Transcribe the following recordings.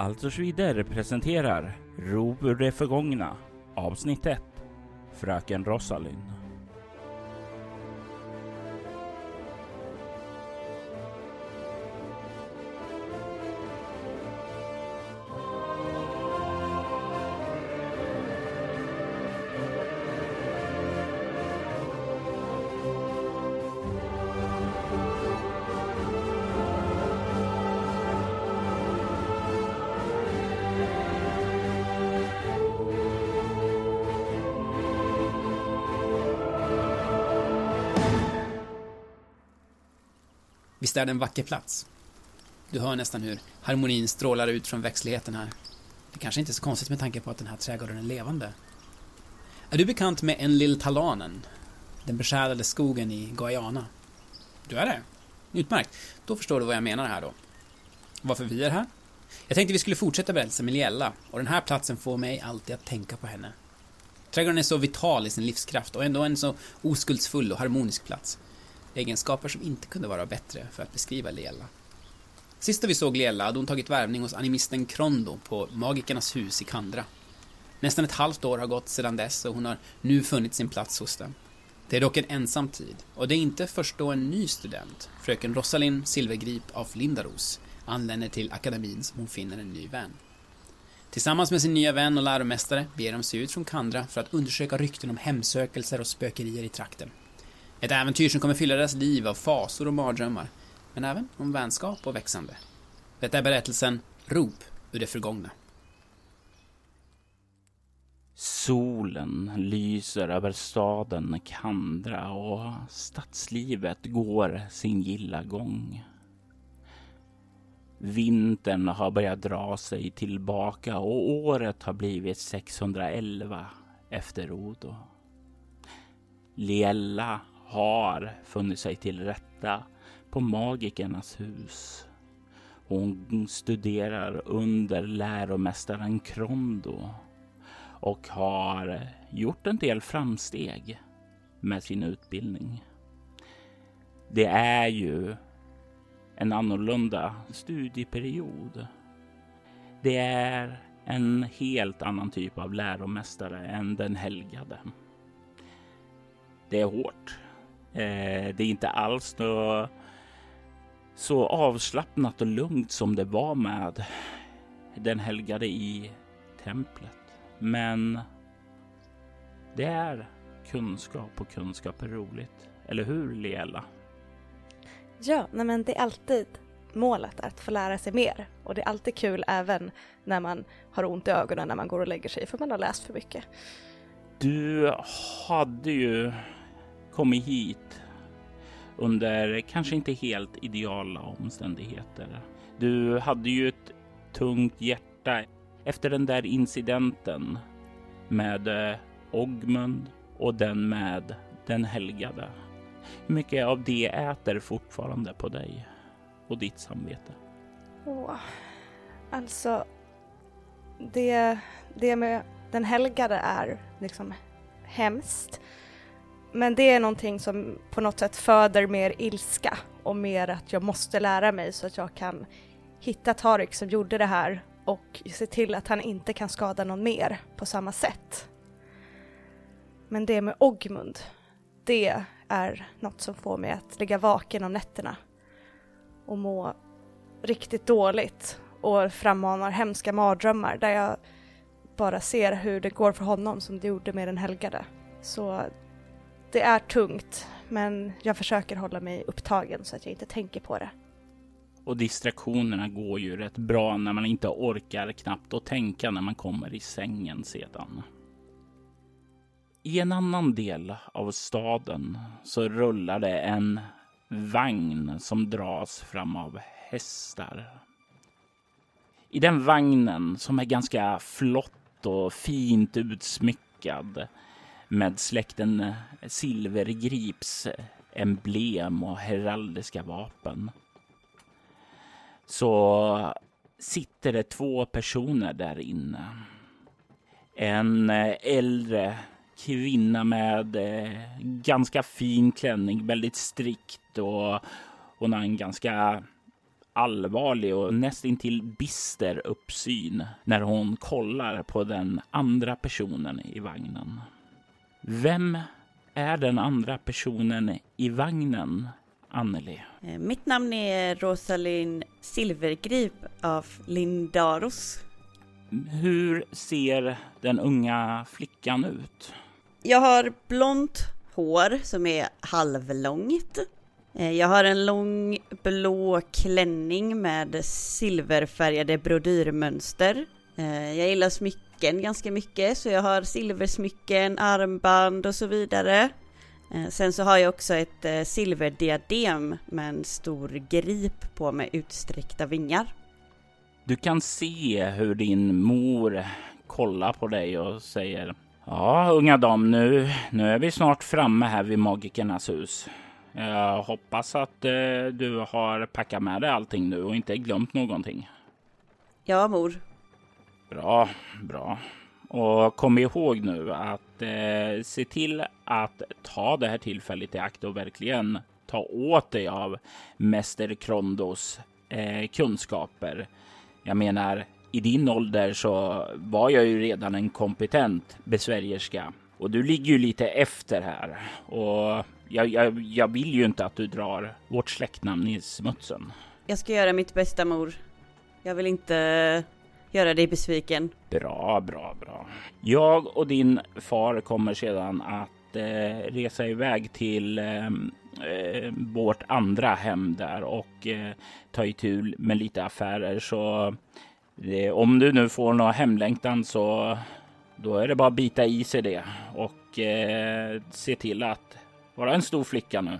Alltså vidare presenterar Rov ur det förgångna avsnitt 1 Fröken Rosalind. Visst är det en vacker plats? Du hör nästan hur harmonin strålar ut från växtligheten här. Det kanske inte är så konstigt med tanke på att den här trädgården är levande. Är du bekant med Enlil Talanen? Den beskärade skogen i Guyana? Du är det? Utmärkt. Då förstår du vad jag menar här då. Varför vi är här? Jag tänkte vi skulle fortsätta berättelsen med Liella och den här platsen får mig alltid att tänka på henne. Trädgården är så vital i sin livskraft och ändå en så oskuldsfull och harmonisk plats. Egenskaper som inte kunde vara bättre för att beskriva Leela. Sista vi såg Leela hade hon tagit värvning hos animisten Krondo på Magikernas hus i Kandra. Nästan ett halvt år har gått sedan dess och hon har nu funnit sin plats hos dem. Det är dock en ensam tid och det är inte först då en ny student, fröken Rosalind Silvergrip af Lindaros, anländer till akademin som hon finner en ny vän. Tillsammans med sin nya vän och läromästare beger de sig ut från Kandra för att undersöka rykten om hemsökelser och spökerier i trakten. Ett äventyr som kommer fylla deras liv av fasor och mardrömmar, men även om vänskap och växande. Detta är berättelsen Rop ur det förgångna. Solen lyser över staden Kandra och stadslivet går sin gilla gång. Vintern har börjat dra sig tillbaka och året har blivit 611 efter Odo. Liella har funnit sig till rätta på Magikernas hus. Hon studerar under läromästaren Krondo och har gjort en del framsteg med sin utbildning. Det är ju en annorlunda studieperiod. Det är en helt annan typ av läromästare än den helgade. Det är hårt. Eh, det är inte alls något så avslappnat och lugnt som det var med den helgade i templet. Men det är kunskap och kunskap är roligt. Eller hur, Liela? Ja, nej men det är alltid målet att få lära sig mer. Och det är alltid kul även när man har ont i ögonen när man går och lägger sig för man har läst för mycket. Du hade ju kommit hit under kanske inte helt ideala omständigheter. Du hade ju ett tungt hjärta efter den där incidenten med eh, Ogmund och den med den helgade. Hur mycket av det äter fortfarande på dig och ditt samvete? Åh, alltså det, det med den helgade är liksom hemskt. Men det är någonting som på något sätt föder mer ilska och mer att jag måste lära mig så att jag kan hitta Tarik som gjorde det här och se till att han inte kan skada någon mer på samma sätt. Men det med Ogmund, det är något som får mig att ligga vaken om nätterna och må riktigt dåligt och frammanar hemska mardrömmar där jag bara ser hur det går för honom som det gjorde med den helgade. Så det är tungt, men jag försöker hålla mig upptagen så att jag inte tänker på det. Och distraktionerna går ju rätt bra när man inte orkar knappt att tänka när man kommer i sängen sedan. I en annan del av staden så rullar det en vagn som dras fram av hästar. I den vagnen som är ganska flott och fint utsmyckad med släkten eh, Silvergrips eh, emblem och heraldiska vapen. Så sitter det två personer där inne. En eh, äldre kvinna med ganska fin klänning, väldigt strikt och hon har en ganska allvarlig och nästintill bister uppsyn när hon kollar på den andra personen i vagnen. Vem är den andra personen i vagnen, Anneli? Eh, mitt namn är Rosalind Silvergrip av Lindaros. Hur ser den unga flickan ut? Jag har blont hår som är halvlångt. Eh, jag har en lång blå klänning med silverfärgade brodyrmönster. Eh, jag gillar smycken ganska mycket så jag har silversmycken, armband och så vidare. Eh, sen så har jag också ett silverdiadem med en stor grip på med utsträckta vingar. Du kan se hur din mor kollar på dig och säger Ja, unga dam, nu, nu är vi snart framme här vid magikernas hus. Jag hoppas att eh, du har packat med dig allting nu och inte glömt någonting. Ja, mor. Bra, bra. Och kom ihåg nu att eh, se till att ta det här tillfället i akt och verkligen ta åt dig av Mäster Krondos eh, kunskaper. Jag menar, i din ålder så var jag ju redan en kompetent besvärjerska och du ligger ju lite efter här och jag, jag, jag vill ju inte att du drar vårt släktnamn i smutsen. Jag ska göra mitt bästa mor. Jag vill inte göra dig besviken. Bra, bra, bra. Jag och din far kommer sedan att eh, resa iväg till eh, eh, vårt andra hem där och eh, ta itu med lite affärer. Så det, om du nu får någon hemlängtan så då är det bara att bita i sig det och eh, se till att vara en stor flicka nu.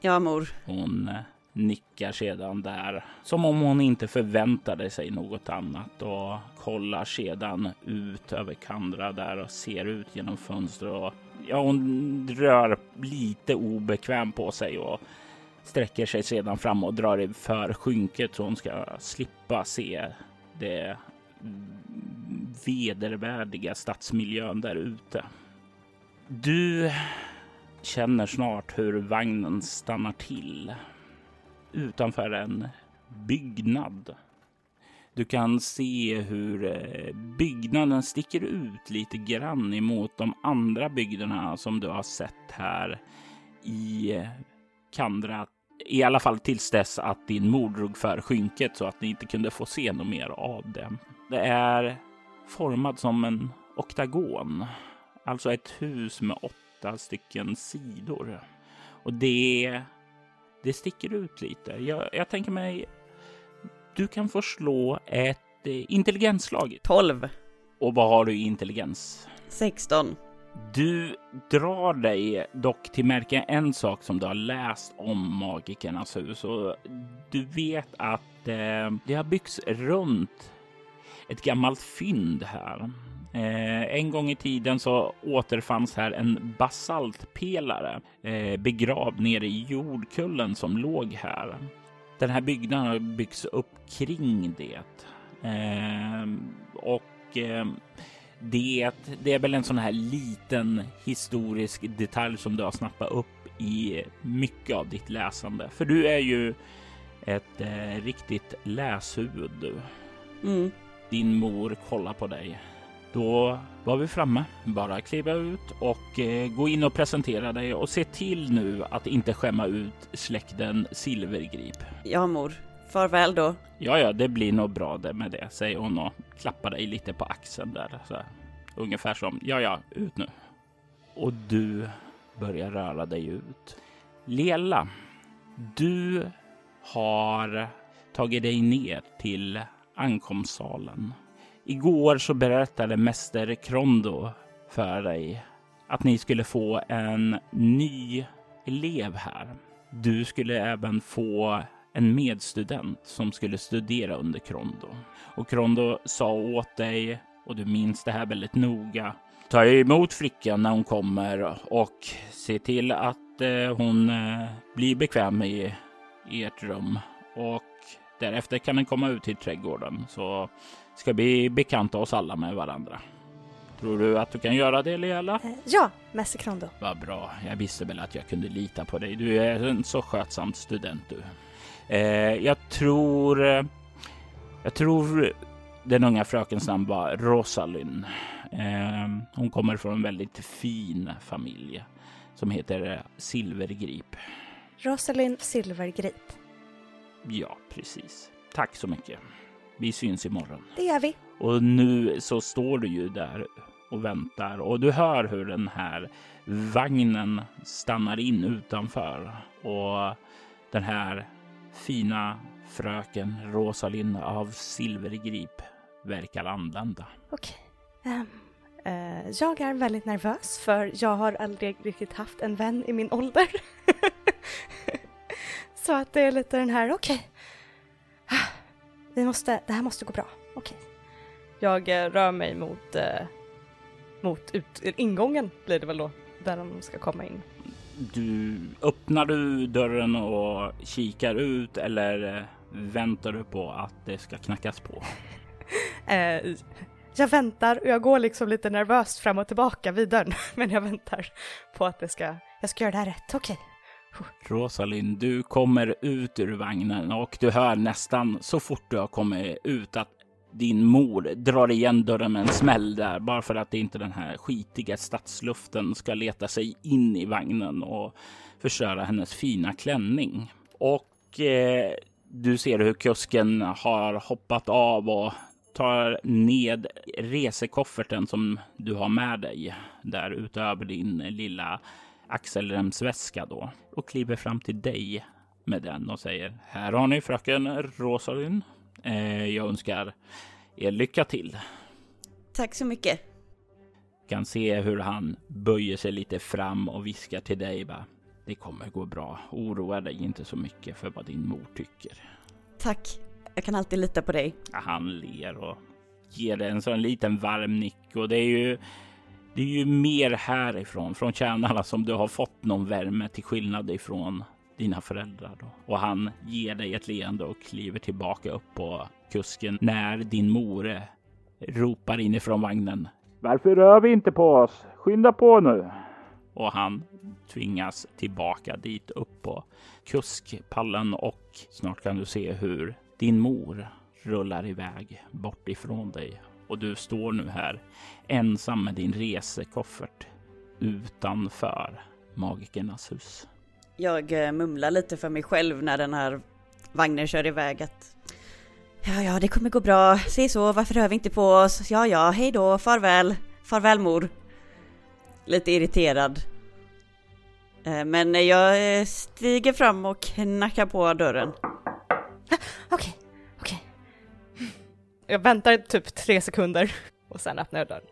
Ja, mor. Hon eh, nickar sedan där som om hon inte förväntade sig något annat och kollar sedan ut över Kandra där och ser ut genom fönstret. Och, ja, hon rör lite obekväm på sig och sträcker sig sedan fram och drar för skynket så hon ska slippa se det vedervärdiga stadsmiljön där ute. Du känner snart hur vagnen stannar till utanför en byggnad. Du kan se hur eh, byggnaden sticker ut lite grann emot de andra byggnaderna som du har sett här i eh, Kandra i alla fall tills dess att din mor drog för skynket så att ni inte kunde få se något mer av det. Det är formad som en oktagon, alltså ett hus med åtta stycken sidor. Och det, det sticker ut lite. Jag, jag tänker mig, du kan få slå ett eh, intelligensslag. 12. Och vad har du i intelligens? 16. Du drar dig dock till märka en sak som du har läst om magikernas hus och du vet att eh, det har byggts runt ett gammalt fynd här. Eh, en gång i tiden så återfanns här en basaltpelare eh, begravd nere i jordkullen som låg här. Den här byggnaden har byggts upp kring det eh, och eh, det, det är väl en sån här liten historisk detalj som du har snappat upp i mycket av ditt läsande. För du är ju ett eh, riktigt läshuvud du. Mm. Din mor kollar på dig. Då var vi framme. Bara kliva ut och eh, gå in och presentera dig och se till nu att inte skämma ut släkten Silvergrip. Ja, mor. Farväl då. Ja, ja, det blir nog bra det med det, säger hon och klappar dig lite på axeln där. Så här. Ungefär som, ja, ja, ut nu. Och du börjar röra dig ut. Lela, du har tagit dig ner till ankomstsalen. Igår så berättade Mäster Krondo för dig att ni skulle få en ny elev här. Du skulle även få en medstudent som skulle studera under Krondo. Och Krondo sa åt dig, och du minns det här väldigt noga, ta emot flickan när hon kommer och se till att eh, hon eh, blir bekväm i, i ert rum. Och därefter kan den komma ut till trädgården så ska vi bekanta oss alla med varandra. Tror du att du kan göra det, Leela? Eh, ja, Mäster Krondo. Vad bra. Jag visste väl att jag kunde lita på dig. Du är en så skötsam student du. Eh, jag tror... eh, Jag tror den unga frökens namn var Rosalind. Eh, hon kommer från en väldigt fin familj som heter eh, Silvergrip. Rosalind Silvergrip. Ja, precis. Tack så mycket. Vi syns imorgon. Det gör vi. Och nu så står du ju där och väntar och du hör hur den här vagnen stannar in utanför och den här fina fröken Rosalind av Silvergrip verkar anlända. Okej. Ehm, eh, jag är väldigt nervös för jag har aldrig riktigt haft en vän i min ålder. Så att det är lite den här, okej. Ah, Vi måste, det här måste gå bra. Okej. Jag eh, rör mig mot, eh, mot ut, ingången blir det väl då, där de ska komma in. Du öppnar du dörren och kikar ut eller eh, väntar du på att det ska knackas på? Eh, jag väntar och jag går liksom lite nervöst fram och tillbaka vid dörren. Men jag väntar på att det ska, jag ska göra det här rätt. Okej. Rosalind, du kommer ut ur vagnen och du hör nästan så fort du har kommit ut att din mor drar igen dörren med en smäll där bara för att inte den här skitiga stadsluften ska leta sig in i vagnen och förstöra hennes fina klänning. Och eh, du ser hur kusken har hoppat av och tar ned resekofferten som du har med dig där utöver din lilla axelremsväska då och kliver fram till dig med den och säger här har ni fröken Rosalind. Eh, jag önskar er lycka till. Tack så mycket. Kan se hur han böjer sig lite fram och viskar till dig bara. Det kommer gå bra. Oroa dig inte så mycket för vad din mor tycker. Tack. Jag kan alltid lita på dig. Han ler och ger dig en sån liten varm nick och det är ju det är ju mer härifrån, från tjänarna som du har fått någon värme till skillnad ifrån dina föräldrar. Då. Och han ger dig ett leende och kliver tillbaka upp på kusken när din mor ropar inifrån vagnen. Varför rör vi inte på oss? Skynda på nu! Och han tvingas tillbaka dit upp på kuskpallen och snart kan du se hur din mor rullar iväg bort ifrån dig och du står nu här ensam med din resekoffert utanför magikernas hus. Jag eh, mumlar lite för mig själv när den här vagnen kör iväg att Ja, ja, det kommer gå bra. Se så, varför rör vi inte på oss? Ja, ja, hej då, farväl. Farväl mor. Lite irriterad. Eh, Men jag eh, stiger fram och knackar på dörren. Okej. Okej. Jag väntar typ tre sekunder och sen öppnar jag dörren.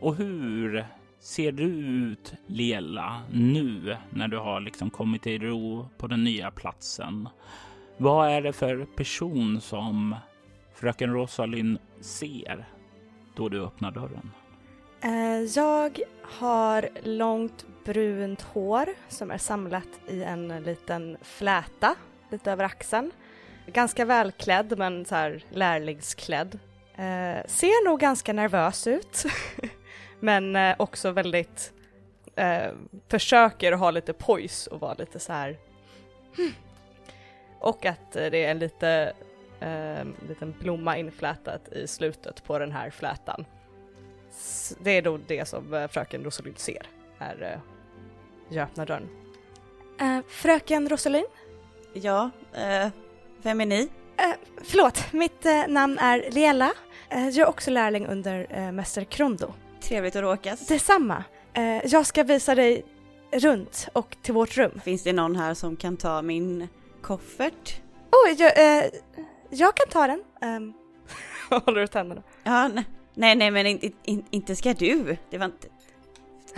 Och hur ser du ut, Lela, nu när du har liksom kommit till ro på den nya platsen? Vad är det för person som fröken Rosalind ser då du öppnar dörren? Eh, Jag har långt brunt hår som är samlat i en liten fläta lite över axeln. Ganska välklädd men så här lärlingsklädd. Eh, ser nog ganska nervös ut men eh, också väldigt eh, försöker ha lite poise och vara lite så här. "Hmm." Och att eh, det är en lite, eh, liten blomma inflätat i slutet på den här flätan. S- Det är då det som eh, fröken Rosalind ser när eh, jag öppnar dörren. Fröken Rosalind? Ja, vem är ni? Eh, förlåt, mitt eh, namn är Liela. Eh, jag är också lärling under eh, Mäster Krondo. Trevligt att råkas. Detsamma. Eh, jag ska visa dig runt och till vårt rum. Finns det någon här som kan ta min koffert? Oj, jag, eh, jag kan ta den. Um, håller ut händerna. Ja, ne- nej, nej, men in, in, inte ska du. Det var inte...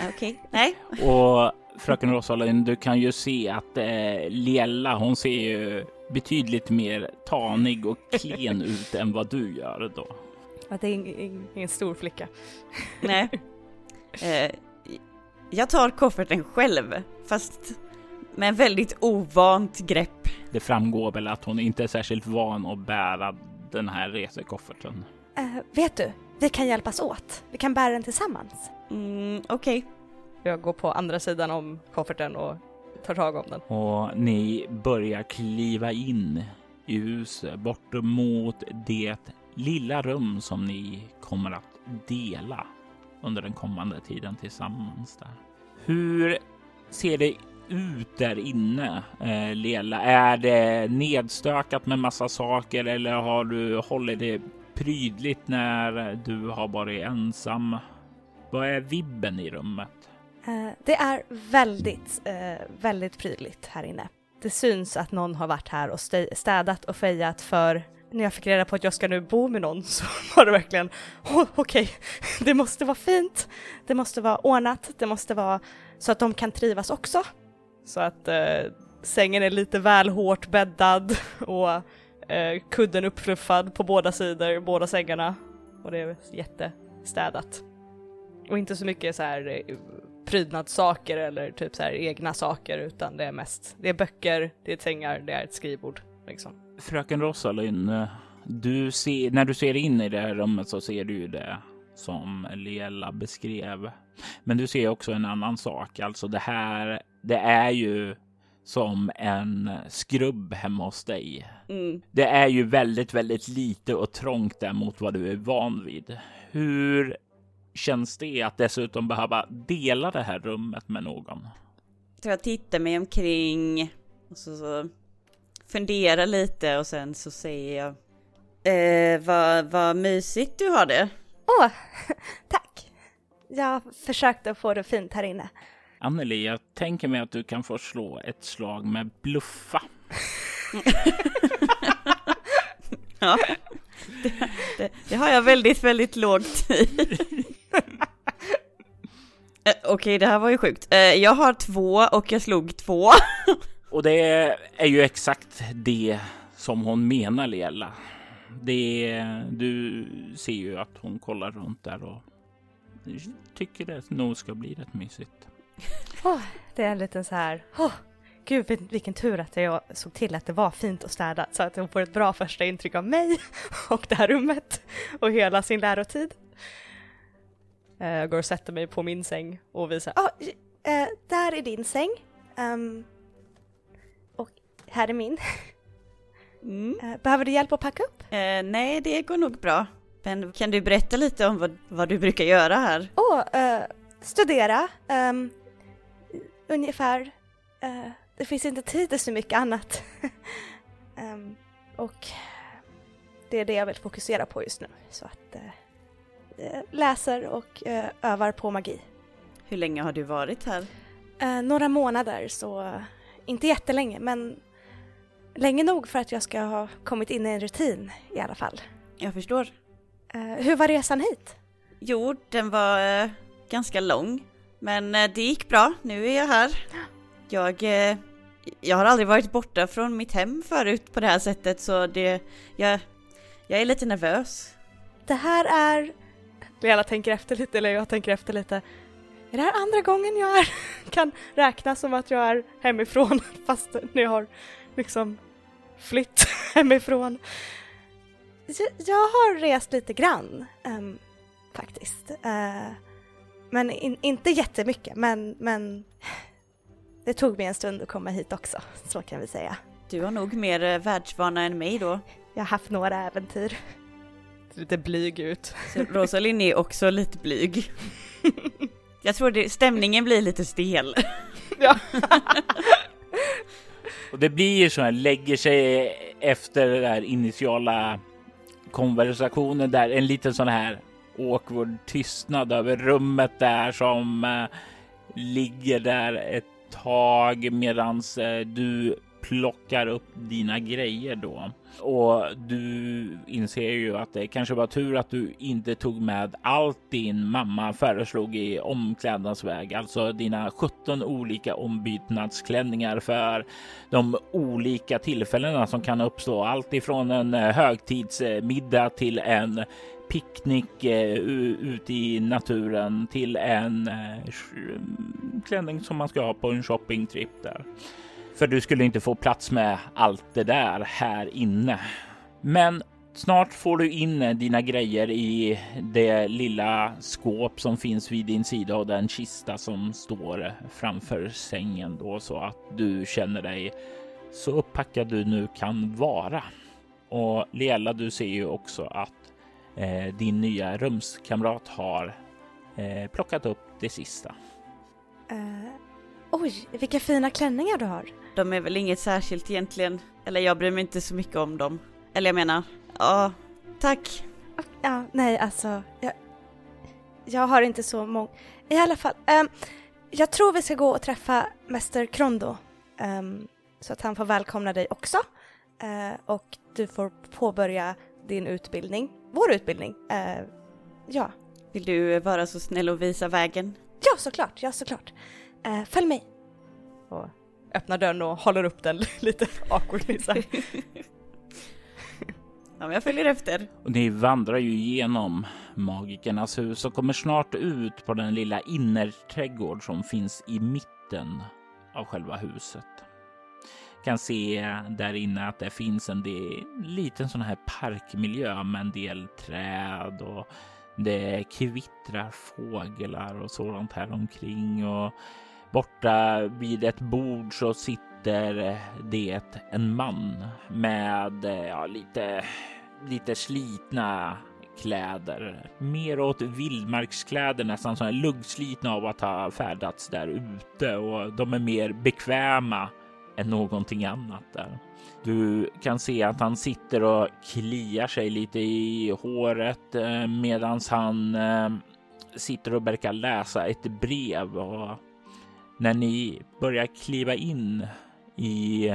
Okej, nej. Och fröken Rosalind, du kan ju se att eh, Liella, hon ser ju betydligt mer tanig och klen ut än vad du gör då. Att det är ing- ing- ingen stor flicka. nej. Eh, jag tar kofferten själv, fast med en väldigt ovant grepp. Det framgår väl att hon inte är särskilt van att bära den här resekofferten. Eh, vet du, vi kan hjälpas åt. Vi kan bära den tillsammans. Mm, Okej. Jag går på andra sidan om kofferten och tar tag om den. Och ni börjar kliva in i huset bort mot det lilla rum som ni kommer att dela under den kommande tiden tillsammans där. Hur ser det ut där inne, eh, Lela? Är det nedstökat med massa saker eller har du hållit det prydligt när du har varit ensam? Vad är vibben i rummet? Eh, det är väldigt, eh, väldigt prydligt här inne. Det syns att någon har varit här och städat och fejat för när jag fick reda på att jag ska nu bo med någon så var det verkligen oh, okej, okay. det måste vara fint, det måste vara ordnat, det måste vara så att de kan trivas också. Så att eh, sängen är lite väl hårt bäddad och eh, kudden uppfluffad på båda sidor, båda sängarna. Och det är jättestädat. Och inte så mycket så här eh, prydnadssaker eller typ så här egna saker utan det är mest, det är böcker, det är sängar, det är ett skrivbord liksom. Fröken Rosalind, du ser, när du ser in i det här rummet så ser du det som Lela beskrev. Men du ser också en annan sak, alltså det här, det är ju som en skrubb hemma hos dig. Mm. Det är ju väldigt, väldigt lite och trångt där mot vad du är van vid. Hur känns det att dessutom behöva dela det här rummet med någon? Jag tittar mig omkring och så, så funderar lite och sen så säger jag eh, vad, vad mysigt du har det. Åh, oh, tack. Jag försökte få det fint här inne. Anneli, jag tänker mig att du kan få slå ett slag med bluffa. ja, det, det, det, har jag väldigt, väldigt lågt i. Eh, okej, okay, det här var ju sjukt. Eh, jag har två och jag slog två. och det är ju exakt det som hon menar, Lela. Det, du ser ju att hon kollar runt där och tycker det nog ska bli rätt mysigt. Oh, det är en liten så här, oh, gud vilken tur att jag såg till att det var fint och städat så att hon får ett bra första intryck av mig och det här rummet och hela sin lärotid. Eh, jag går och sätter mig på min säng och visar, oh, eh, där är din säng. Um, och här är min. Mm. Eh, behöver du hjälp att packa upp? Eh, nej, det går nog bra. Men kan du berätta lite om vad, vad du brukar göra här? Åh, oh, uh, studera. Um, ungefär. Uh, det finns inte tid till så mycket annat. um, och det är det jag vill fokusera på just nu. Så att uh, läser och uh, övar på magi. Hur länge har du varit här? Uh, några månader, så inte jättelänge, men länge nog för att jag ska ha kommit in i en rutin i alla fall. Jag förstår. hur var resan hit? Jo, den var ganska lång. Men det gick bra, nu är jag här. Jag, eh, jag har aldrig varit borta från mitt hem förut på det här sättet så det, jag, jag är lite nervös. Det här är, Lena tänker efter lite, eller jag tänker efter lite. Är det här andra gången jag är, kan räkna som att jag är hemifrån fast nu jag har liksom flytt hemifrån? Jag, jag har rest lite grann um, faktiskt. Uh, men in, inte jättemycket, men, men det tog mig en stund att komma hit också, så kan vi säga. Du har nog mer eh, världsvana än mig då. Jag har haft några äventyr. Lite blyg ut. Så Rosalind är också lite blyg. Jag tror det, stämningen blir lite stel. Ja. Och det blir så här, lägger sig efter den där initiala konversationen där en liten sån här awkward tystnad över rummet där som eh, ligger där ett tag medans eh, du plockar upp dina grejer då. Och du inser ju att det kanske var tur att du inte tog med allt din mamma föreslog i omklädnadsväg, alltså dina 17 olika ombytnadsklänningar för de olika tillfällena som kan uppstå. Allt ifrån en eh, högtidsmiddag till en picknick eh, ute i naturen till en eh, mm, klänning som man ska ha på en shoppingtrip där. För du skulle inte få plats med allt det där här inne. Men Snart får du in eh, dina grejer i det lilla skåp som finns vid din sida och den kista som står eh, framför sängen då så att du känner dig så upppackad du nu kan vara. Och Leela, du ser ju också att eh, din nya rumskamrat har eh, plockat upp det sista. Uh, oj, vilka fina klänningar du har. De är väl inget särskilt egentligen. Eller jag bryr mig inte så mycket om dem. Eller jag menar, ja, tack. Ja, nej alltså, jag, jag har inte så många. I alla fall, um, jag tror vi ska gå och träffa Mäster Krondo. Um, så att han får välkomna dig också. Uh, och du får påbörja din utbildning, vår utbildning. Uh, ja. Vill du vara så snäll och visa vägen? Ja, såklart, ja såklart. Uh, följ mig. Och öppnar dörren och håller upp den lite awkwardly så Ja, men jag följer efter. Och ni vandrar ju igenom magikernas hus och kommer snart ut på den lilla innerträdgård som finns i mitten av själva huset. Kan se där inne att det finns en del, liten sån här parkmiljö med en del träd och det kvittrar fåglar och sådant här omkring och borta vid ett bord så sitter det en man med ja, lite, lite slitna kläder. Mer åt vildmarkskläder, nästan så här luggslitna av att ha färdats där ute och de är mer bekväma än någonting annat där. Du kan se att han sitter och kliar sig lite i håret eh, medan han eh, sitter och verkar läsa ett brev. Och när ni börjar kliva in i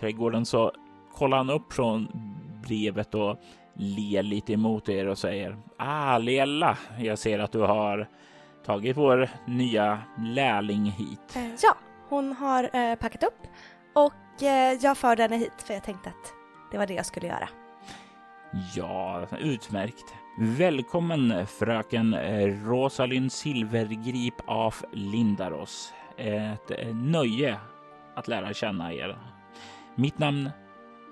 trädgården så kollar han upp från brevet och ler lite emot er och säger Ah, Lela, jag ser att du har tagit vår nya lärling hit. Ja, hon har eh, packat upp och eh, jag förde henne hit för jag tänkte att det var det jag skulle göra. Ja, utmärkt. Välkommen fröken eh, Rosalind Silvergrip af Lindaros. Ett eh, nöje att lära känna er. Mitt namn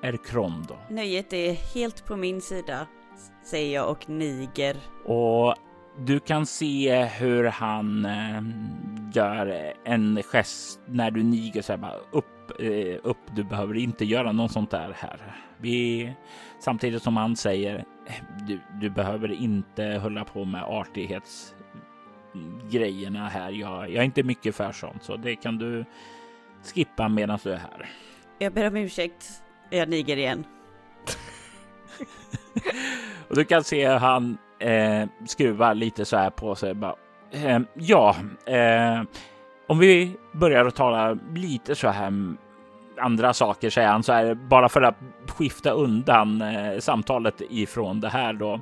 är Krondo. Nöjet är helt på min sida, säger jag och niger. Och du kan se hur han eh, gör en gest när du niger så här bara upp, eh, upp. Du behöver inte göra något sånt där här. Vi, samtidigt som han säger du, du behöver inte hålla på med artighetsgrejerna här. Jag, jag är inte mycket för sånt, så det kan du skippa medan du är här. Jag ber om ursäkt. Jag niger igen. och du kan se hur han eh, skruvar lite så här på sig. Bara, eh, ja, eh, om vi börjar att tala lite så här andra saker säger han så här bara för att skifta undan eh, samtalet ifrån det här då.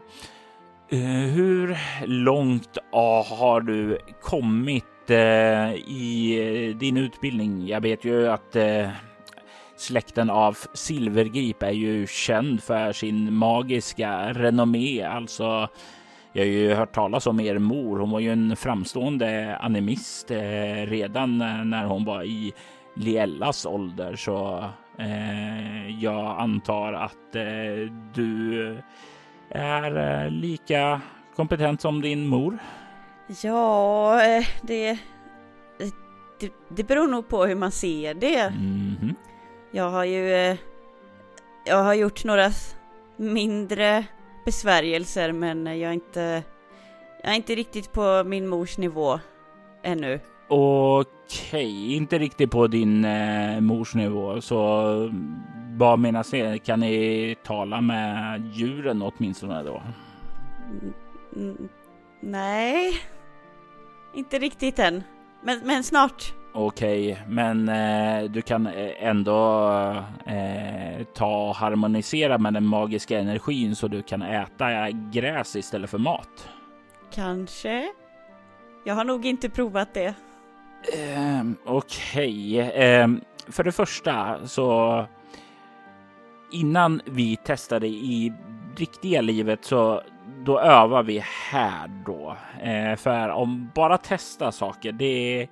Eh, hur långt har du kommit eh, i eh, din utbildning? Jag vet ju att eh, släkten av Silvergrip är ju känd för sin magiska renommé. Alltså, jag har ju hört talas om er mor. Hon var ju en framstående animist eh, redan när hon var i Liellas ålder, så eh, jag antar att eh, du är eh, lika kompetent som din mor. Ja, eh, det, det, det beror nog på hur man ser det. Mm -hmm. Jag har ju eh, jag har gjort några mindre besvärjelser men jag är inte jag är inte riktigt på min mors nivå ännu. Okej, okay. inte riktigt på din eh, mors nivå så vad menas det? Kan ni tala med djuren åtminstone då? Mm, nej, inte riktigt än. Men, men snart. Okej, okay, men eh, du kan eh, ändå eh, ta och harmonisera med den magiska energin så du kan äta gräs istället för mat. Kanske. Jag har nog inte provat det. Eh, Okej, okay. eh, för det första så innan vi testade i riktiga livet så då övar vi här då. Eh, för om bara testa saker, det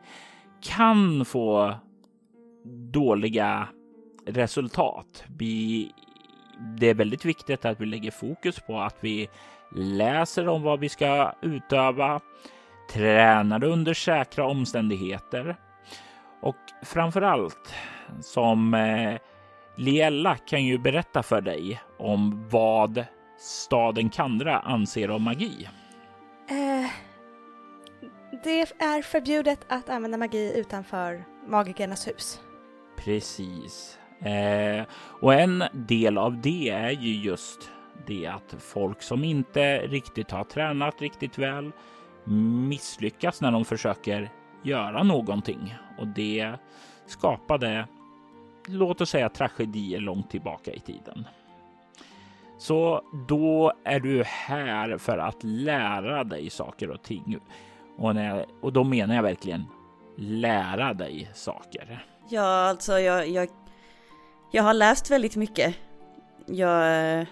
kan få dåliga resultat. Vi det är väldigt viktigt att vi lägger fokus på att vi läser om vad vi ska utöva, tränar under säkra omständigheter och framför allt som eh, Liella kan ju berätta för dig om vad staden Kandra anser om magi. Uh det är förbjudet att använda magi utanför magikernas hus. Precis. Eh, och en del av det är ju just det att folk som inte riktigt har tränat riktigt väl misslyckas när de försöker göra någonting och det skapade, låt oss säga tragedier långt tillbaka i tiden. Så då är du här för att lära dig saker och ting. Och, när, och då menar jag verkligen lära dig saker. Ja, alltså jag, jag, jag har läst väldigt mycket. Jag,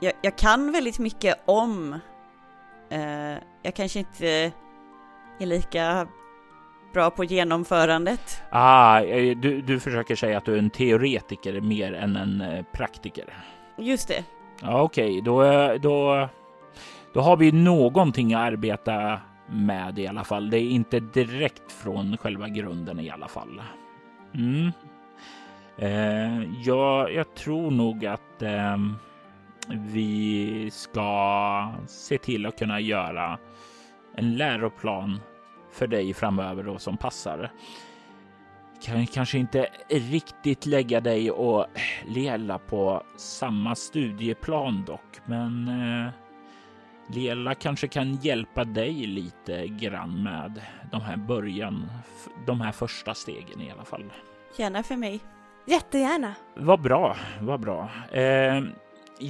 jag, jag kan väldigt mycket om, eh, jag kanske inte är lika bra på genomförandet. Ah, eh, du, du försöker säga att du är en teoretiker mer än en eh, praktiker. Just det. Ja, Okej, okay. då, då, då har vi någonting att arbeta med i alla fall. Det är inte direkt från själva grunden i alla fall. Mm. Eh, ja, jag tror nog att eh, vi ska se till att kunna göra en läroplan för dig framöver då som passar. Kan kanske inte riktigt lägga dig och Lela på samma studieplan dock, men eh, Lela kanske kan hjälpa dig lite grann med de här början, de här första stegen i alla fall. Gärna för mig. Jättegärna. Vad bra, vad bra. Eh,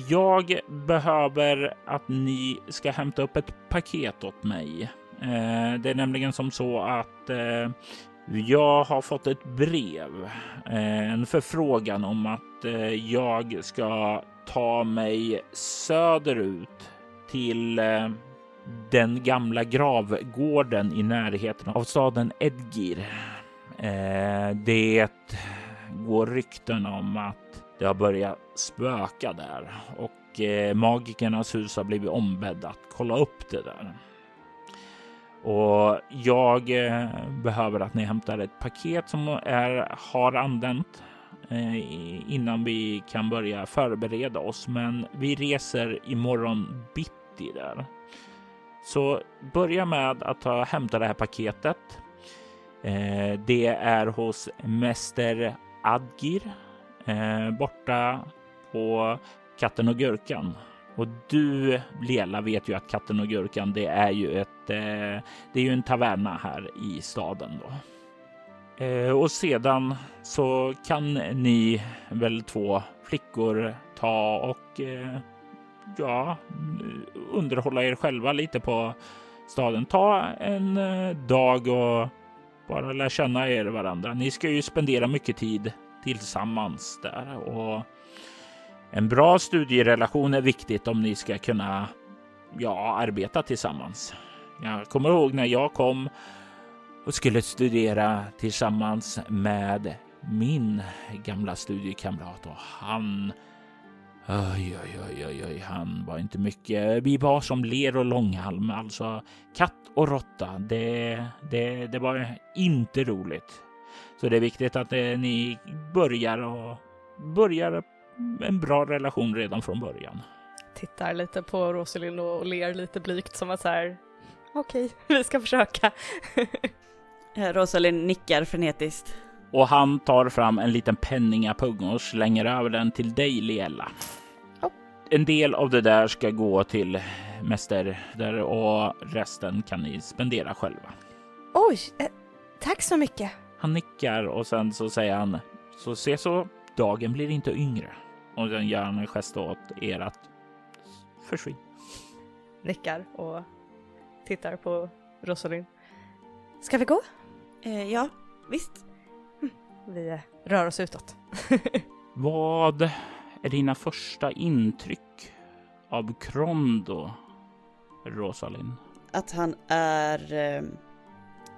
jag behöver att ni ska hämta upp ett paket åt mig. Eh, det är nämligen som så att eh, jag har fått ett brev, eh, en förfrågan om att eh, jag ska ta mig söderut till eh, den gamla gravgården i närheten av staden Edgir. Eh, det går rykten om att det har börjat spöka där och eh, magikernas hus har blivit ombedd att kolla upp det där. Och jag behöver att ni hämtar ett paket som är, har använt Eh, innan vi kan börja förbereda oss. Men vi reser imorgon bitti där. Så börja med att ta, hämta det här paketet. Eh, det är hos Mäster Adgir eh, borta på Katten och Gurkan. Och du, Lela, vet ju att Katten och Gurkan, det är ju ett, det är ju en taverna här i staden då. Eh, och sedan så kan ni väl två flickor ta och eh, ja, underhålla er själva lite på staden. Ta en eh, dag och bara lära känna er varandra. Ni ska ju spendera mycket tid tillsammans där och en bra studierelation är viktigt om ni ska kunna ja, arbeta tillsammans. Jag kommer ihåg när jag kom och skulle studera tillsammans med min gamla studiekamrat och han Oj, oj, oj, oj, oj, han var inte mycket. Vi var som ler och långhalm, alltså katt och råtta. Det, det, det var inte roligt. Så det är viktigt att eh, ni börjar och börjar en bra relation redan från början. Tittar lite på Rosalind och ler lite blygt som att så här, okej, okay, vi ska försöka. Rosalind nickar frenetiskt. Och han tar fram en liten penningapung och slänger över den till dig, Liella. Oh. En del av det där ska gå till mäster där och resten kan ni spendera själva. Oj, eh, tack så mycket. Han nickar och sen så säger han så se så dagen blir inte yngre. Och sen gör han en gest åt er att försvinn. Nickar och tittar på Rosalind. Ska vi gå? Eh, ja, visst. Hm, vi rör oss utåt. Vad är dina första intryck av Krondo, Rosalind? Att han är eh,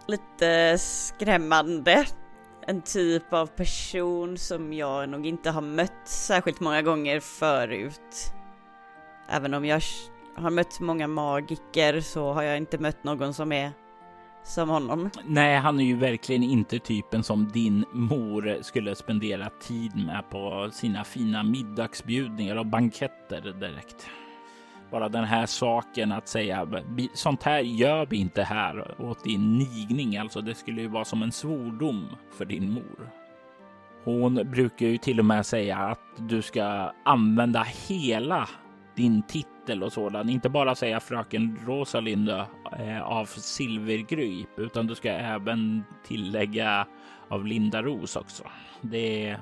lite skrämmande. en typ av person som jag nog inte har mött särskilt många gånger förut. Även om jag har mött många magiker så har jag inte mött någon som är som honom. Nej, han är ju verkligen inte typen som din mor skulle spendera tid med på sina fina middagsbjudningar och banketter direkt. Bara den här saken att säga sånt här gör vi inte här åt din nigning. Alltså, det skulle ju vara som en svordom för din mor. Hon brukar ju till och med säga att du ska använda hela din titel och sådan. Inte bara säga fröken Rosalinda eh, av Silvergryp, utan du ska även tillägga av Linda Ros också. Det,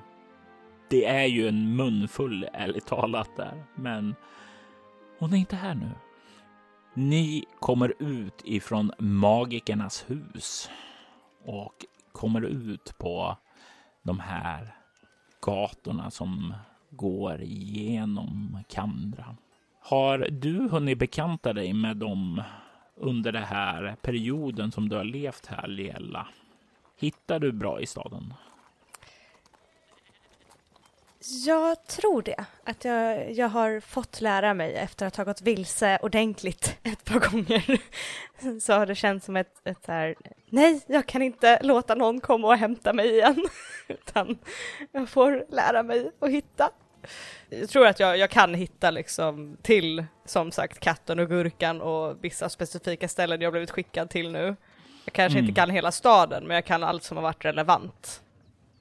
det är ju en munfull, ärligt talat där, men hon är inte här nu. Ni kommer ut ifrån magikernas hus och kommer ut på de här gatorna som går genom Kandra. Har du hunnit bekanta dig med dem under den här perioden som du har levt här, Liella? Hittar du bra i staden? Jag tror det. Att jag, jag har fått lära mig efter att ha gått vilse ordentligt ett par gånger. Så har det känts som ett, ett så här, nej, jag kan inte låta någon komma och hämta mig igen. Utan jag får lära mig att hitta. Jag tror att jag, jag kan hitta liksom till, som sagt, katten och gurkan och vissa specifika ställen jag blivit skickad till nu. Jag kanske mm. inte kan hela staden, men jag kan allt som har varit relevant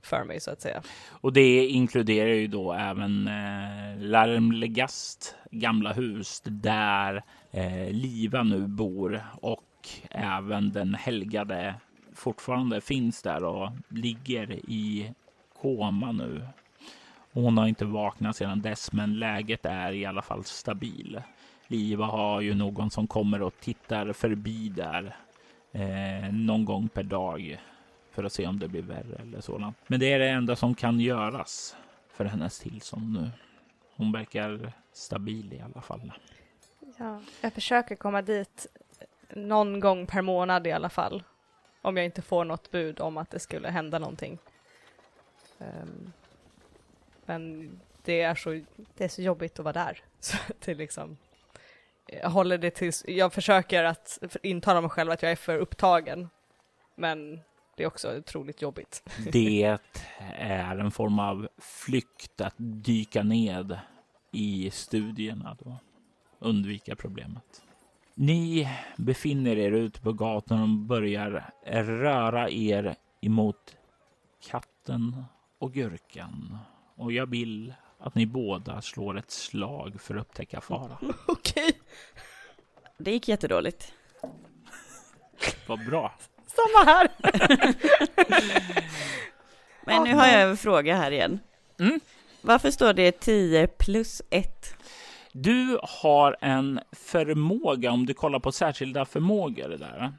för mig så att säga. Och det inkluderar ju då även eh, Larmlegast gamla hus där eh, Liva nu bor och även den helgade fortfarande finns där och ligger i koma nu. Hon har inte vaknat sedan dess, men läget är i alla fall stabil. Liva har ju någon som kommer och tittar förbi där eh, någon gång per dag för att se om det blir värre eller sådant. Men det är det enda som kan göras för hennes tillstånd nu. Hon verkar stabil i alla fall. Ja, jag försöker komma dit någon gång per månad i alla fall. Om jag inte får något bud om att det skulle hända någonting. Um, men det är, så, det är så jobbigt att vara där. Så det liksom, jag håller det tills, jag försöker att intala mig själv att jag är för upptagen. Men det är också otroligt jobbigt. Det är en form av flykt att dyka ned i studierna då. Undvika problemet. Ni befinner er ute på gatan och börjar röra er emot katten och gurkan. Och jag vill att ni båda slår ett slag för att upptäcka fara. Okej. Det gick jättedåligt. Vad bra. Samma här. Men nu har jag en fråga här igen. Mm. Varför står det 10 plus 1? Du har en förmåga, om du kollar på särskilda förmågor där.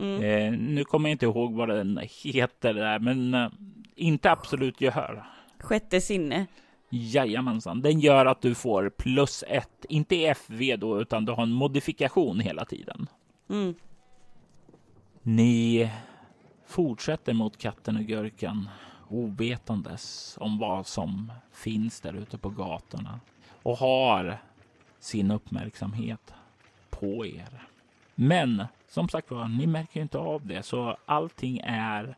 Mm. Eh, nu kommer jag inte ihåg vad den heter där, men eh, inte absolut gehör. Sjätte sinne. Jajamensan, den gör att du får plus ett, inte FV då, utan du har en modifikation hela tiden. Mm. Ni fortsätter mot katten och gurkan ovetandes om vad som finns där ute på gatorna och har sin uppmärksamhet på er. Men som sagt var, ni märker inte av det, så allting är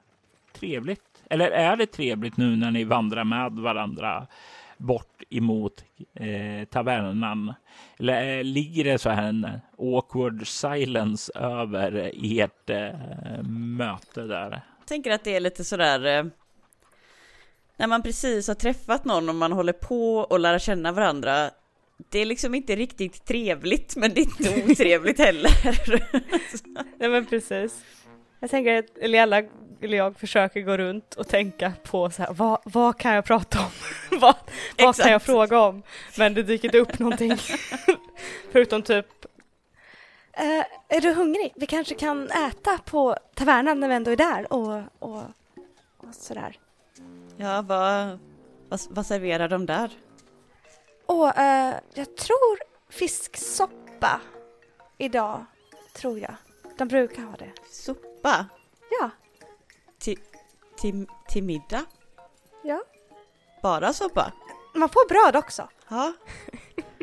trevligt. Eller är det trevligt nu när ni vandrar med varandra bort emot eh, tavernan? Eller eh, ligger det så här en awkward silence över ert eh, möte där? Jag tänker att det är lite sådär eh, när man precis har träffat någon och man håller på och lära känna varandra. Det är liksom inte riktigt trevligt, men det är inte otrevligt heller. Nej men precis. Jag tänker att Eliella eller jag försöker gå runt och tänka på så här, vad, vad kan jag prata om? vad vad kan jag fråga om? Men det dyker inte upp någonting. Förutom typ Uh, är du hungrig? Vi kanske kan äta på tavernan när vi ändå är där och, och, och sådär. Ja, vad, vad, vad serverar de där? Och uh, jag tror fisksoppa idag, tror jag. De brukar ha det. Soppa? Ja. Till, till, till middag? Ja. Bara soppa? Man får bröd också. Ja.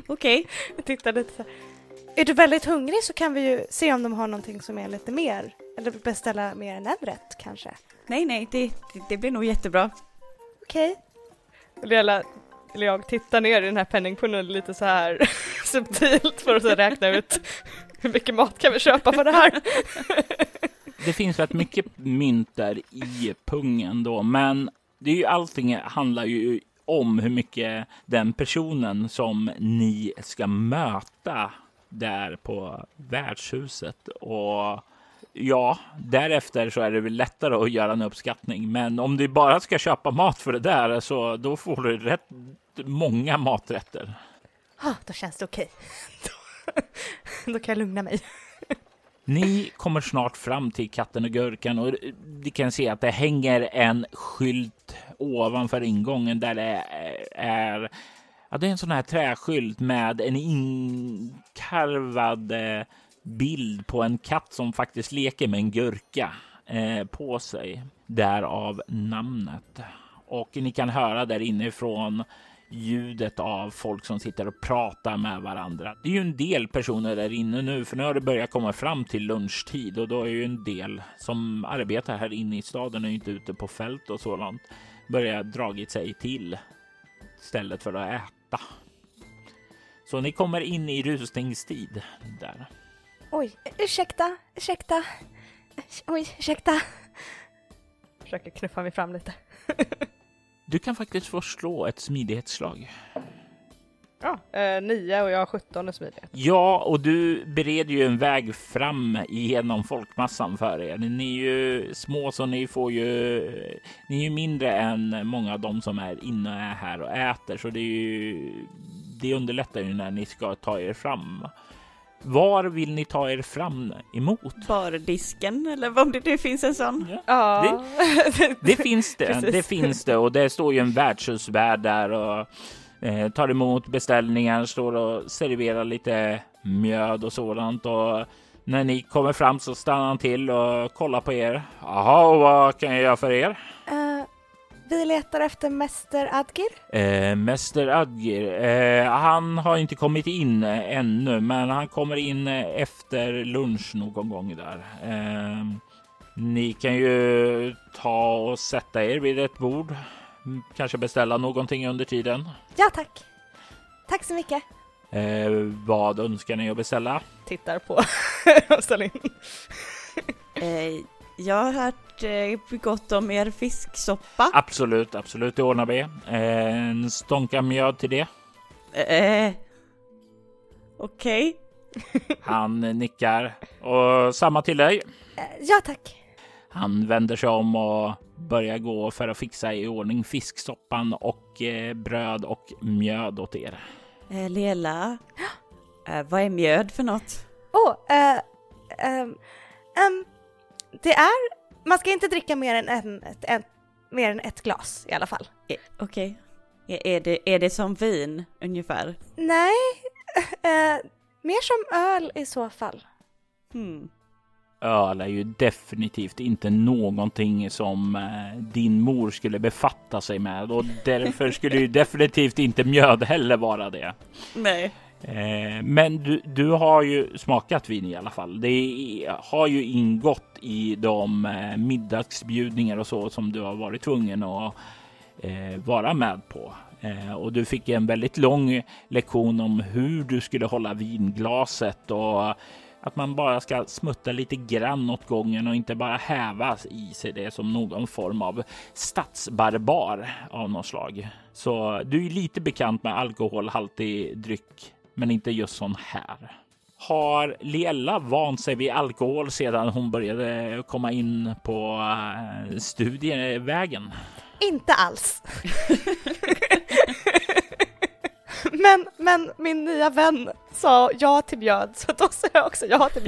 Okej. Jag tittar lite så här. Är du väldigt hungrig så kan vi ju se om de har någonting som är lite mer. Eller beställa mer än en rätt kanske. Nej, nej, det, det, det blir nog jättebra. Okej. Eller eller jag tittar ner i den här penningpungen lite så här subtilt för att så räkna ut hur mycket mat kan vi köpa för det här. Det finns rätt mycket mynt där i pungen då, men det är ju allting handlar ju om hur mycket den personen som ni ska möta där på värdshuset och ja, därefter så är det väl lättare att göra en uppskattning. Men om du bara ska köpa mat för det där så då får du rätt många maträtter. Ah, då känns det okej. Okay. då kan jag lugna mig. Ni kommer snart fram till katten och gurkan och ni kan se att det hänger en skylt ovanför ingången där det är Ja, det är en sån här träskylt med en inkarvad eh, bild på en katt som faktiskt leker med en gurka eh, på sig. Därav namnet. Och ni kan höra där inifrån ljudet av folk som sitter och pratar med varandra. Det är ju en del personer där inne nu, för nu har det börjat komma fram till lunchtid och då är ju en del som arbetar här inne i staden och inte ute på fält och sådant börjar dragit sig till stället för att äta. Så ni kommer in i rusningstid där. Oj, ursäkta, ursäkta. Oj, ursäkta. Försöker knuffa mig fram lite. Du kan faktiskt få slå ett smidighetsslag. Ja, eh, 9 och jag har 17 i smidighet. Ja, och du bereder ju en väg fram genom folkmassan för er. Ni är ju små så ni får ju. Ni är ju mindre än många av dem som är inne och är här och äter, så det är ju. Det underlättar ju när ni ska ta er fram. Var vill ni ta er fram emot? Bardisken eller om det nu finns en sån. Ja, Det, det finns det. Det finns det och det står ju en värdshusvärd där och eh, tar emot beställningar, står och serverar lite mjöd och sådant och när ni kommer fram så stannar han till och kollar på er. Jaha, vad kan jag göra för er? Eh, vi letar efter Mäster Adgir. Eh, Mäster Adgir, eh, han har inte kommit in ännu, men han kommer in eh, efter lunch någon gång där. Eh, ni kan ju ta och sätta er vid ett bord. Kanske beställa någonting under tiden. Ja, tack. Tack så mycket. Eh, vad önskar ni att beställa? Tittar på in. Eh, jag har hört eh, gott om er fisksoppa. Absolut, absolut, det ordnar vi. Eh, en stånka mjöd till det. Eh, Okej. Han nickar och samma till dig. Eh, ja, tack. Han vänder sig om och börjar gå för att fixa i ordning fisksoppan och eh, bröd och mjöd åt er. Eh, Lela. Eh, vad är mjöd för något? Åh, eh, ehm, ehm, det är... Man ska inte dricka mer än, en, ett, en, mer än ett glas i alla fall. Eh, Okej. Är, är, det, är det som vin ungefär? Nej, eh, mer som öl i så fall. Hmm. Öl är ju definitivt inte någonting som eh, din mor skulle befatta sig med och därför skulle ju definitivt inte mjöd heller vara det. Nej. Eh, men du, du har ju smakat vin i alla fall. Det har ju ingått i de eh, middagsbjudningar och så som du har varit tvungen att eh, vara med på. Eh, och du fick en väldigt lång lektion om hur du skulle hålla vinglaset och att man bara ska smutta lite grann åt gången och inte bara häva i sig det som någon form av stadsbarbar av något slag. Så du är lite bekant med alkoholhaltig dryck, men inte just sån här. Har Liella vant sig vid alkohol sedan hon började komma in på uh, studievägen? Inte alls. men, men min nya vän sa ja till mjöd, så då sa jag också ja till.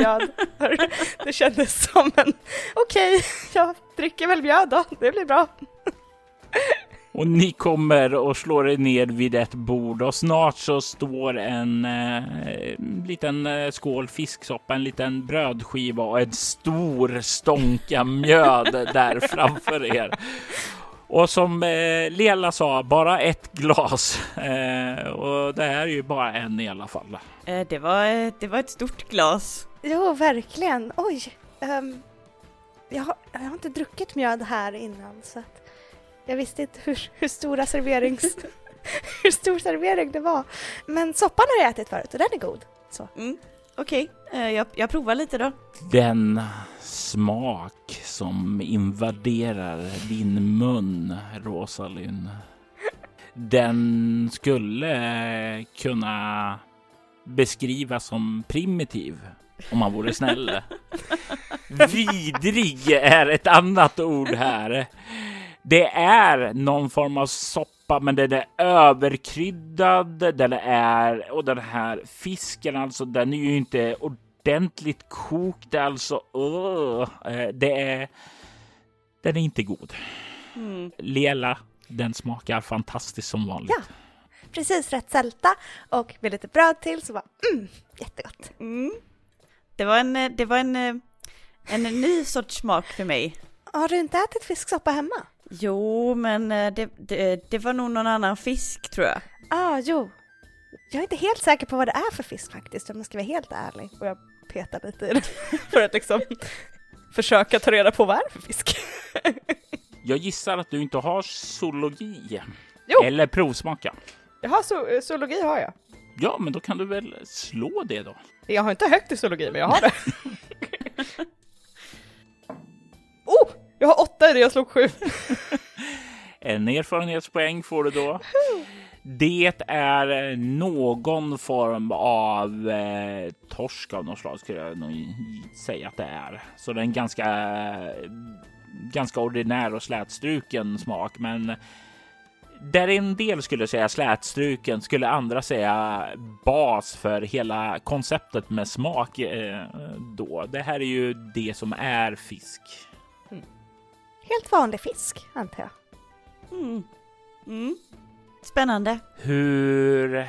För det kändes som en, okej, jag dricker väl mjöd då, det blir bra. Och ni kommer och slår er ner vid ett bord och snart så står en eh, liten eh, skål fisksoppa, en liten brödskiva och en stor stånka mjöd där framför er. Och som eh, Lela sa, bara ett glas. Eh, och det här är ju bara en i alla fall. Eh, det, var, eh, det var ett stort glas. Jo, verkligen. Oj. ehm, jag, har, jag har inte druckit mjöd här innan så att jag visste inte hur, hur stora serverings... hur stor servering det var. Men soppan har jag ätit förut och den är god. Så. Mm, Okej, eh, jag, jag provar lite då. Den smak som invaderar din mun, Rosalind. Den skulle kunna beskrivas som primitiv om man vore snäll. Vidrig är ett annat ord här. Det är någon form av soppa, men den är överkryddad. Den är och den här fisken, alltså, den är ju inte ordentligt kokt. Alltså, uh, det är. Den är inte god. Mm. Lela, den smakar fantastiskt som vanligt. Ja. Precis rätt sälta och med lite bröd till så var mm, jättegott. Mm. Det var en, eh, det var en, eh, en ny sorts smak för mig. Har du inte ätit fisksoppa hemma? Jo, men eh, det, det, det var nog någon annan fisk tror jag. Ah, jo. Jag är inte helt säker på vad det är för fisk faktiskt om jag ska vara helt ärlig. Och jag petar lite i det för att liksom försöka ta reda på vad det är för fisk. Jag gissar att du inte har zoologi. Jo. Eller provsmaka. Jaha, so zoologi har jag. Ja, men då kan du väl slå det då. Jag har inte högt i zoologi, men jag har det. oh! Jag har åtta i det, jag slog sju. En erfarenhetspoäng får du då. Det är någon form av eh, torsk av något slag skulle jag nog säga att det är. Så den är ganska, ganska ordinär och slätstruken smak. Men där en del skulle säga slätstruken skulle andra säga bas för hela konceptet med smak. Eh, då. Det här är ju det som är fisk. Helt vanlig fisk, antar jag. Mm. Mm. Spännande. Hur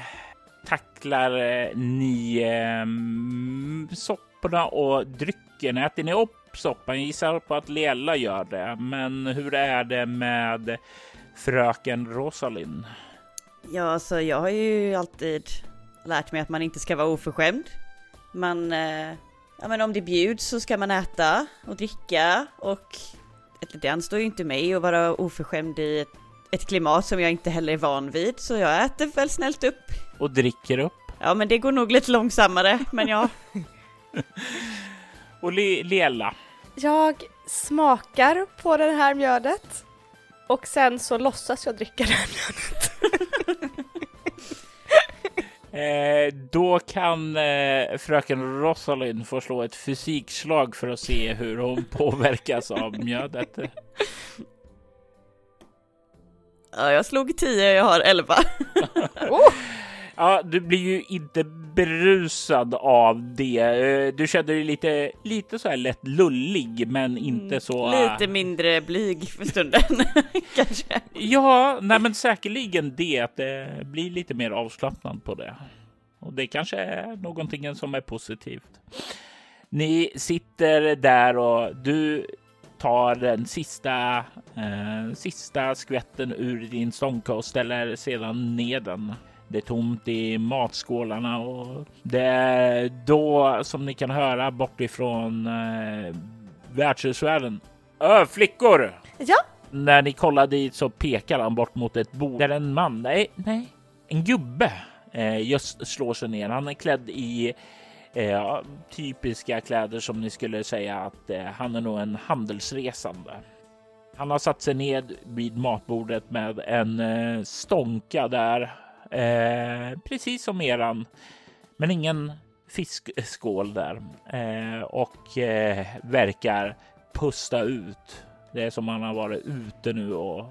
tacklar eh, ni eh, sopporna och drycken? Äter ni upp soppan? Jag gissar på att Lela gör det. Men hur är det med fröken Rosalind? Ja, alltså jag har ju alltid lärt mig att man inte ska vara oförskämd. Man, eh, ja men om det bjuds så ska man äta och dricka och det anstår ju inte mig att vara oförskämd i ett, ett klimat som jag inte heller är van vid. Så jag äter väl snällt upp. Och dricker upp? Ja men det går nog lite långsammare, men ja. Och Le- Lela? Jag smakar på det här mjödet och sen så låtsas jag dricka det här mjödet. Eh, då kan eh, fröken Rosalind få slå ett fysikslag för att se hur hon påverkas av mjödet. ja jag slog 10, jag har 11. Ja, du blir ju inte berusad av det. Eh, Du känner dig lite, lite så här lätt lullig, men inte så. Mm, Lite mindre blyg för stunden, kanske. Ja, nej, men säkerligen det att det blir lite mer avslappnad på det. Och det kanske är någonting som är positivt. Ni sitter där och du tar den sista, eh, sista skvätten ur din stånka och ställer sedan ner den. Det är tomt i matskålarna och det är då som ni kan höra bortifrån eh, värdshusvärlden. Ö, flickor! Ja, När ni kollar dit så pekar han bort mot ett bord där en man, nej, nej, en gubbe eh, just slår sig ner. Han är klädd i eh, typiska kläder som ni skulle säga att eh, han är nog en handelsresande. Han har satt sig ned vid matbordet med en eh, stånka där, eh, precis som eran, men ingen fiskskål där eh, och eh, verkar pusta ut. Det är som han har varit ute nu och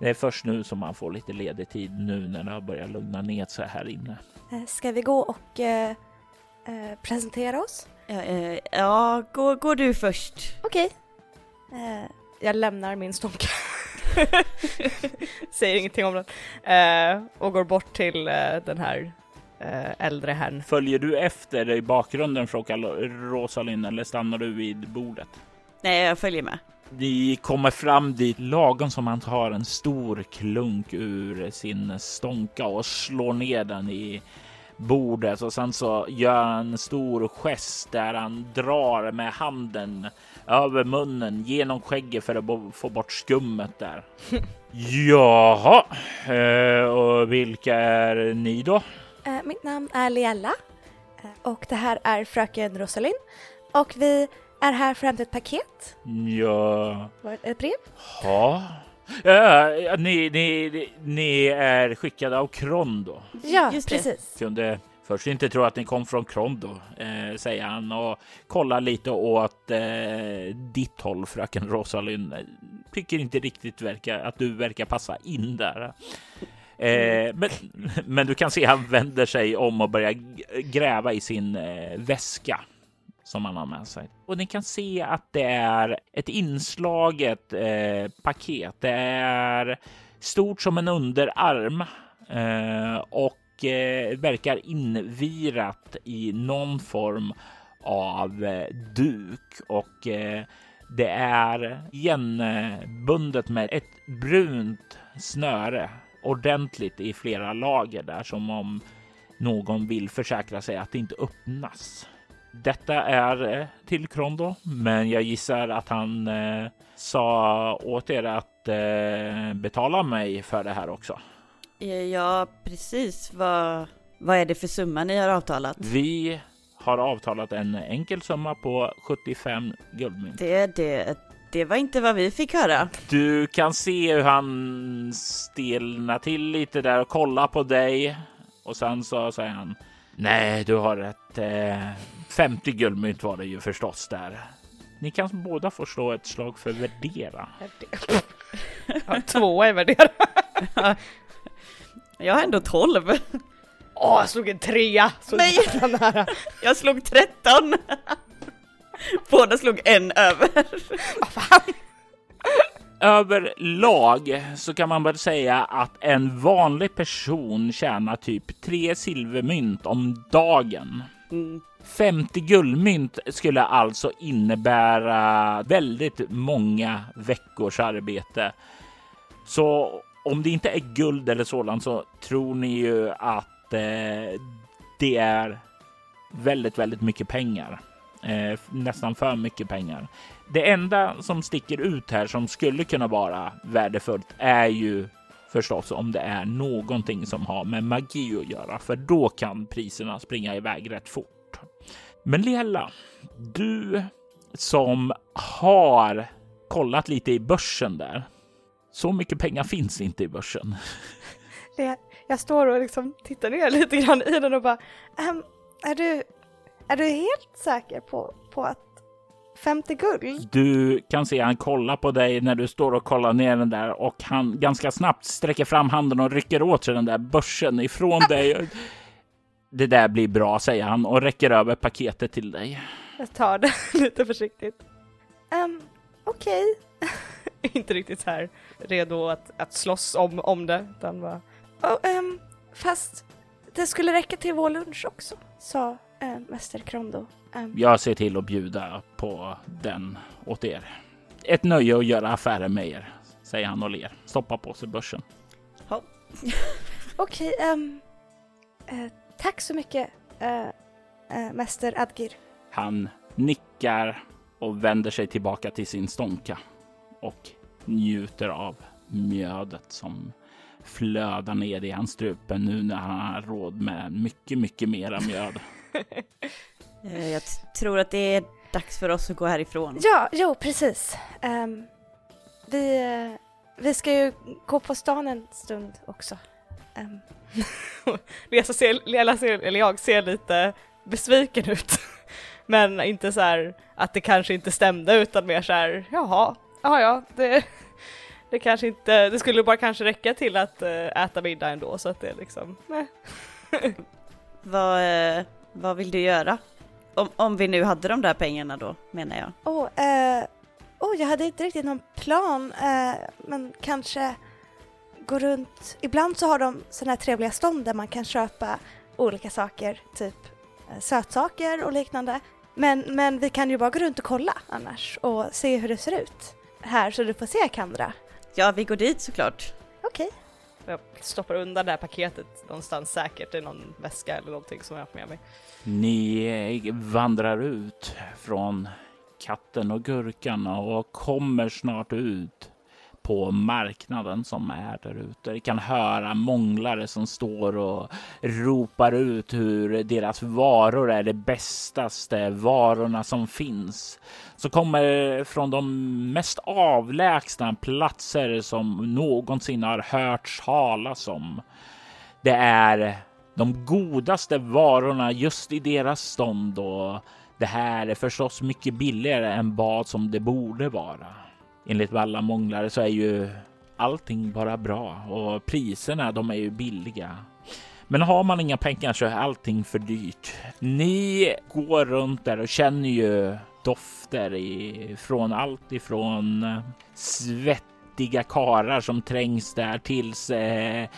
det är först nu som man får lite ledig tid nu när det har börjat lugna ner sig här inne. eh, ska vi gå och eh, eh, presentera oss? Ja, eh, ja gå, gå du först. Okej. Eh, jag lämnar min stånka. Säger ingenting om den. Eh, och går bort till eh, den här eh, äldre herrn. Följer du efter i bakgrunden frågar Rosalind eller stannar du vid bordet? Nej, jag följer med. Ni kommer fram dit lagom som han tar en stor klunk ur sin stånka och slår ner den i bordet och sen så gör han en stor gest där han drar med handen över munnen genom skägget för att få bort skummet där. Jaha, eh, och vilka är ni då? Eh, mitt namn är Liella eh, och det här är fröken Rosalind och vi är här för att hämta ett paket. Ja. Ett brev. Ja. Uh, ni, ni, ni är skickade av Krondo. Ja, Just precis. Kunde först inte tro att ni kom från Krondo, eh, säger han och kollar lite åt eh, ditt håll, fröken Rosalind. Tycker inte riktigt verkar att du verkar passa in där. Eh, men, men du kan se han vänder sig om och börjar gräva i sin eh, väska som han har med sig. Och ni kan se att det är ett inslaget eh, paket. Det är stort som en underarm eh, och eh, verkar invirat i någon form av eh, duk och eh, det är igenbundet med ett brunt snöre ordentligt i flera lager där som om någon vill försäkra sig att det inte öppnas. Detta är eh, till Krondo, men jag gissar att han eh, sa åt er att eh, betala mig för det här också. Ja, precis. Vad, vad är det för summa ni har avtalat? Vi har avtalat en enkel summa på 75 guldmynt. Det, det, det var inte vad vi fick höra. Du kan se hur han stelnar till lite där och kollar på dig och sen så säger han Nej, du har rätt. Eh, 50 guldmynt var det ju förstås där. Ni kan båda få slå ett slag för värdera. Ja, två är värdera. Jag har ändå 12. Åh, jag slog en trea! Så Nej! Jag slog 13. Båda slog en över. Vad fan? Överlag så kan man väl säga att en vanlig person tjänar typ tre silvermynt om dagen. Mm. 50 guldmynt skulle alltså innebära väldigt många veckors arbete. Så om det inte är guld eller sådant så tror ni ju att eh, det är väldigt, väldigt mycket pengar. Eh, nästan för mycket pengar. Det enda som sticker ut här som skulle kunna vara värdefullt är ju förstås om det är någonting som har med magi att göra, för då kan priserna springa iväg rätt fort. Men Liella, du som har kollat lite i börsen där. Så mycket pengar finns inte i börsen. Jag står och liksom tittar ner lite grann i den och bara, ehm, är du, är du helt säker på, på att 50 guld? Du kan se han kollar på dig när du står och kollar ner den där och han ganska snabbt sträcker fram handen och rycker åt sig den där börsen ifrån dig. Det där blir bra, säger han och räcker över paketet till dig. Jag tar det lite försiktigt. Um, Okej. Okay. Inte riktigt så här redo att, att slåss om, om det, utan bara... Oh, um, fast det skulle räcka till vår lunch också, sa uh, Mäster Krondo. Um. Jag ser till att bjuda på den åt er. Ett nöje att göra affärer med er, säger han och ler. Stoppar på sig börsen. Okej, okay, um, uh, Tack så mycket, äh, äh, Mäster Adgir. Han nickar och vänder sig tillbaka till sin stånka och njuter av mjödet som flödar ner i hans strupe nu när han har råd med mycket, mycket mera mjöd. Eh, jag tror att det är dags för oss att gå härifrån. Ja, jo, precis. Um, vi, vi ska ju gå på stan en stund också. Um. Lesa ser, Lela ser, eller jag ser lite besviken ut. Men inte så här att det kanske inte stämde utan mer så här, jaha, ja ja, det, det kanske inte, det skulle bara kanske räcka till att uh, äta middag ändå så att det är liksom, nej. vad, uh, vad vill du göra? Om, om vi nu hade de där pengarna då, menar jag. Åh, oh, uh, oh jag hade inte riktigt någon plan, eh, men kanske gå runt. Ibland så har de sådana här trevliga stånd där man kan köpa olika saker, typ eh, sötsaker och liknande. Men, men vi kan ju bara gå runt och kolla annars och se hur det ser ut här så du får se Kandra. Ja, vi går dit såklart. Okej. Jag stoppar undan det här paketet någonstans säkert i någon väska eller någonting som jag har haft med mig. Ni vandrar ut från katten och gurkan och kommer snart ut på marknaden som är där ute. Ni kan höra månglare som står och ropar ut hur deras varor är de bästaste varorna som finns. Så kommer från de mest avlägsna platser som någonsin har hörts talas om. Det är de godaste varorna just i deras stånd och det här är förstås mycket billigare än vad som det borde vara. Enligt alla månglare så är ju allting bara bra och priserna de är ju billiga. Men har man inga pengar så är allting för dyrt. Ni går runt där och känner ju dofter från allt ifrån eh, svettiga karar som trängs där tills eh,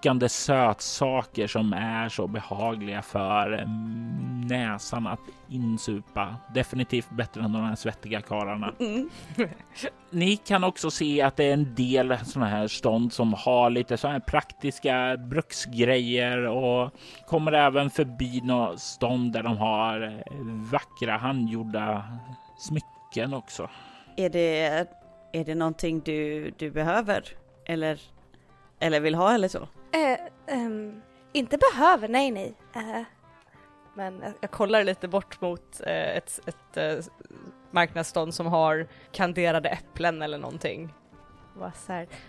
lockande sötsaker som är så behagliga för mm, näsan att insupa. Definitivt bättre än de här svettiga kararna. Mm. Ni kan också se att det är en del sådana här stånd som har lite så här praktiska bruksgrejer och kommer även förbi några stånd där de har eh, vackra handgjorda smycken också. Är det, är det någonting du, du behöver? Eller, eller vill ha eller så? Eh, ehm, inte behöver, nej nej. Uh. Men jag- jag kollar lite bort mot eh, ett, ett eh, marknadsstånd som har kanderade äpplen eller någonting.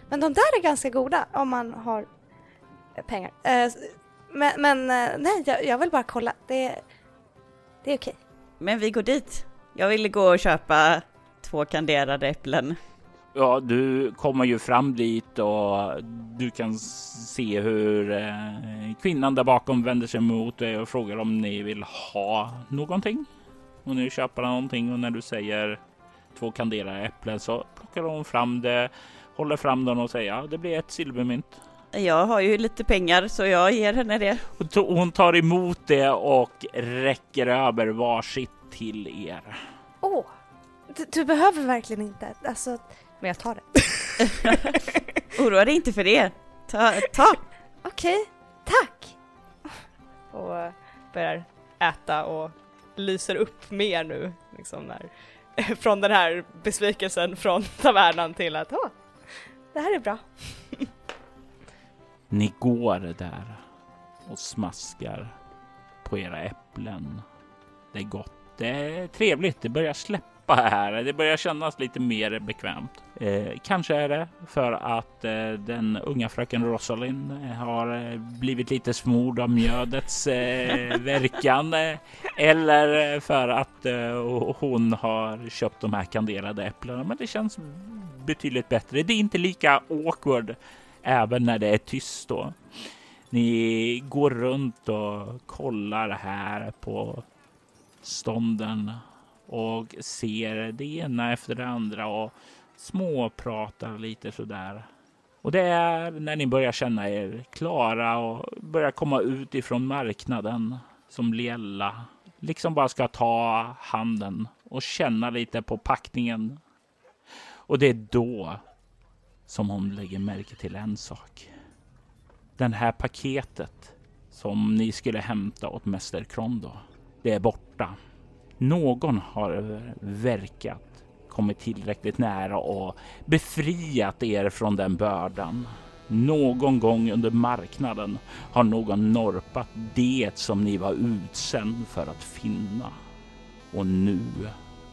Men de där är ganska goda om man har pengar. Eh, men men eh, nej, jag, jag vill bara kolla. Det, det är okej. Men vi går dit. Jag ville gå och köpa två kanderade äpplen. Ja, du kommer ju fram dit och du kan se hur eh, kvinnan där bakom vänder sig mot dig och frågar om ni vill ha någonting. Och ni köper någonting och när du säger två kanderade äpplen så plockar hon fram det, håller fram den och säger ja, det blir ett silvermynt. Jag har ju lite pengar så jag ger henne det. Och to- Hon tar emot det och räcker över varsitt till er. Åh, du, du behöver verkligen inte. Alltså, Men jag tar det. Oroa dig inte för det. Ta, ta. okej, tack. Och börjar äta och lyser upp mer nu. Liksom när, från den här besvikelsen från tavernan till att åh, Det här är bra. Ni går där och smaskar på era äpplen. Det är gott. Det är trevligt. Det börjar släppa här. Det börjar kännas lite mer bekvämt. Eh, kanske är det för att eh, den unga fröken Rosalind eh, har eh, blivit lite smord av mjödets eh, verkan. Eh, eller för att hon har köpt de här kanderade äpplena. Men det känns betydligt bättre. Det är inte lika awkward även när det är tyst då. Ni går runt och kollar här på stånden och ser det ena efter det andra och småpratar lite sådär. Och det är när ni börjar känna er klara och börjar komma ut ifrån marknaden som Liella liksom bara ska ta handen och känna lite på packningen. Och det är då som hon lägger märke till en sak. Den här paketet som ni skulle hämta åt Mäster Krondo, det är borta. Någon har verkat kommit tillräckligt nära och befriat er från den bördan. Någon gång under marknaden har någon norpat det som ni var utsänd för att finna. Och nu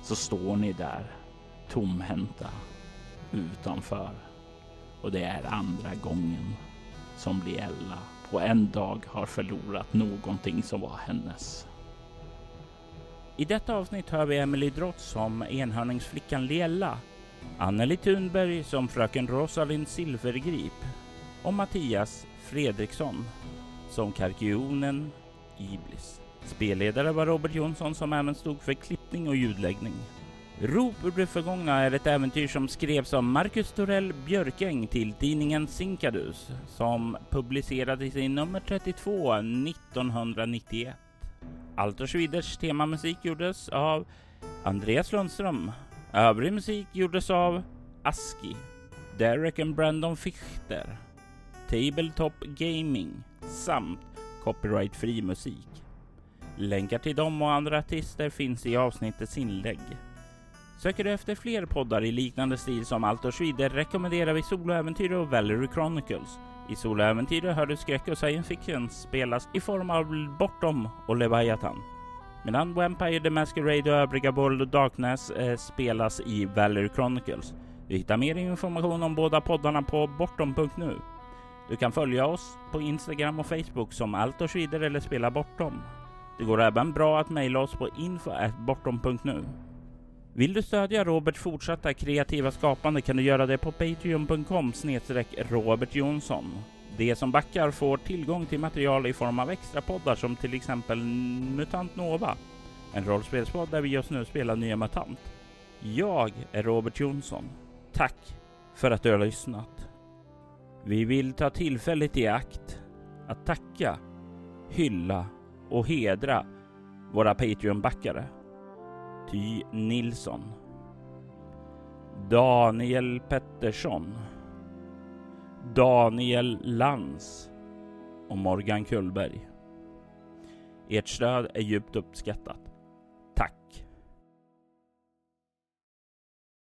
så står ni där tomhänta utanför. Och det är andra gången som Liella på en dag har förlorat någonting som var hennes. I detta avsnitt hör vi Emily Drott som enhörningsflickan Liella, Anneli Thunberg som fröken Rosalind Silvergrip och Mattias Fredriksson som Karkionen Iblis. Spelledare var Robert Jonsson som även stod för klippning och ljudläggning. Rop ur det förgångna är ett äventyr som skrevs av Marcus Torell Björkäng till tidningen Sinkadus som publicerades i nummer 32 1991. Alto Schwiders temamusik gjordes av Andreas Lundström. Övrig musik gjordes av Aski, Derek and Brandon Fichter, Tabletop Gaming samt copyright-fri musik. Länkar till dem och andra artister finns i avsnittets inlägg. Söker du efter fler poddar i liknande stil som Alto Schwider rekommenderar vi Soloäventyr och Valerie Chronicles. I Soläventyret hör du skräck och science fiction spelas i form av Bortom och Leviathan. Medan Vampire the Masquerade och övriga World of Darkness eh, spelas i Valerie Chronicles. Du hittar mer information om båda poddarna på bortom.nu. Du kan följa oss på Instagram och Facebook som Allt och eller Spela Bortom. Det går även bra att mejla oss på info.bortom.nu. Vill du stödja Roberts fortsatta kreativa skapande kan du göra det på patreon.com Robert Jonsson. De som backar får tillgång till material i form av extra poddar som till exempel Mutant Nova, en rollspelspodd där vi just nu spelar nya MUTANT. Jag är Robert Jonsson. Tack för att du har lyssnat. Vi vill ta tillfället i akt att tacka, hylla och hedra våra Patreon-backare. Ty Nilsson. Daniel Pettersson. Daniel Lans och Morgan Kullberg. Ert stöd är djupt uppskattat.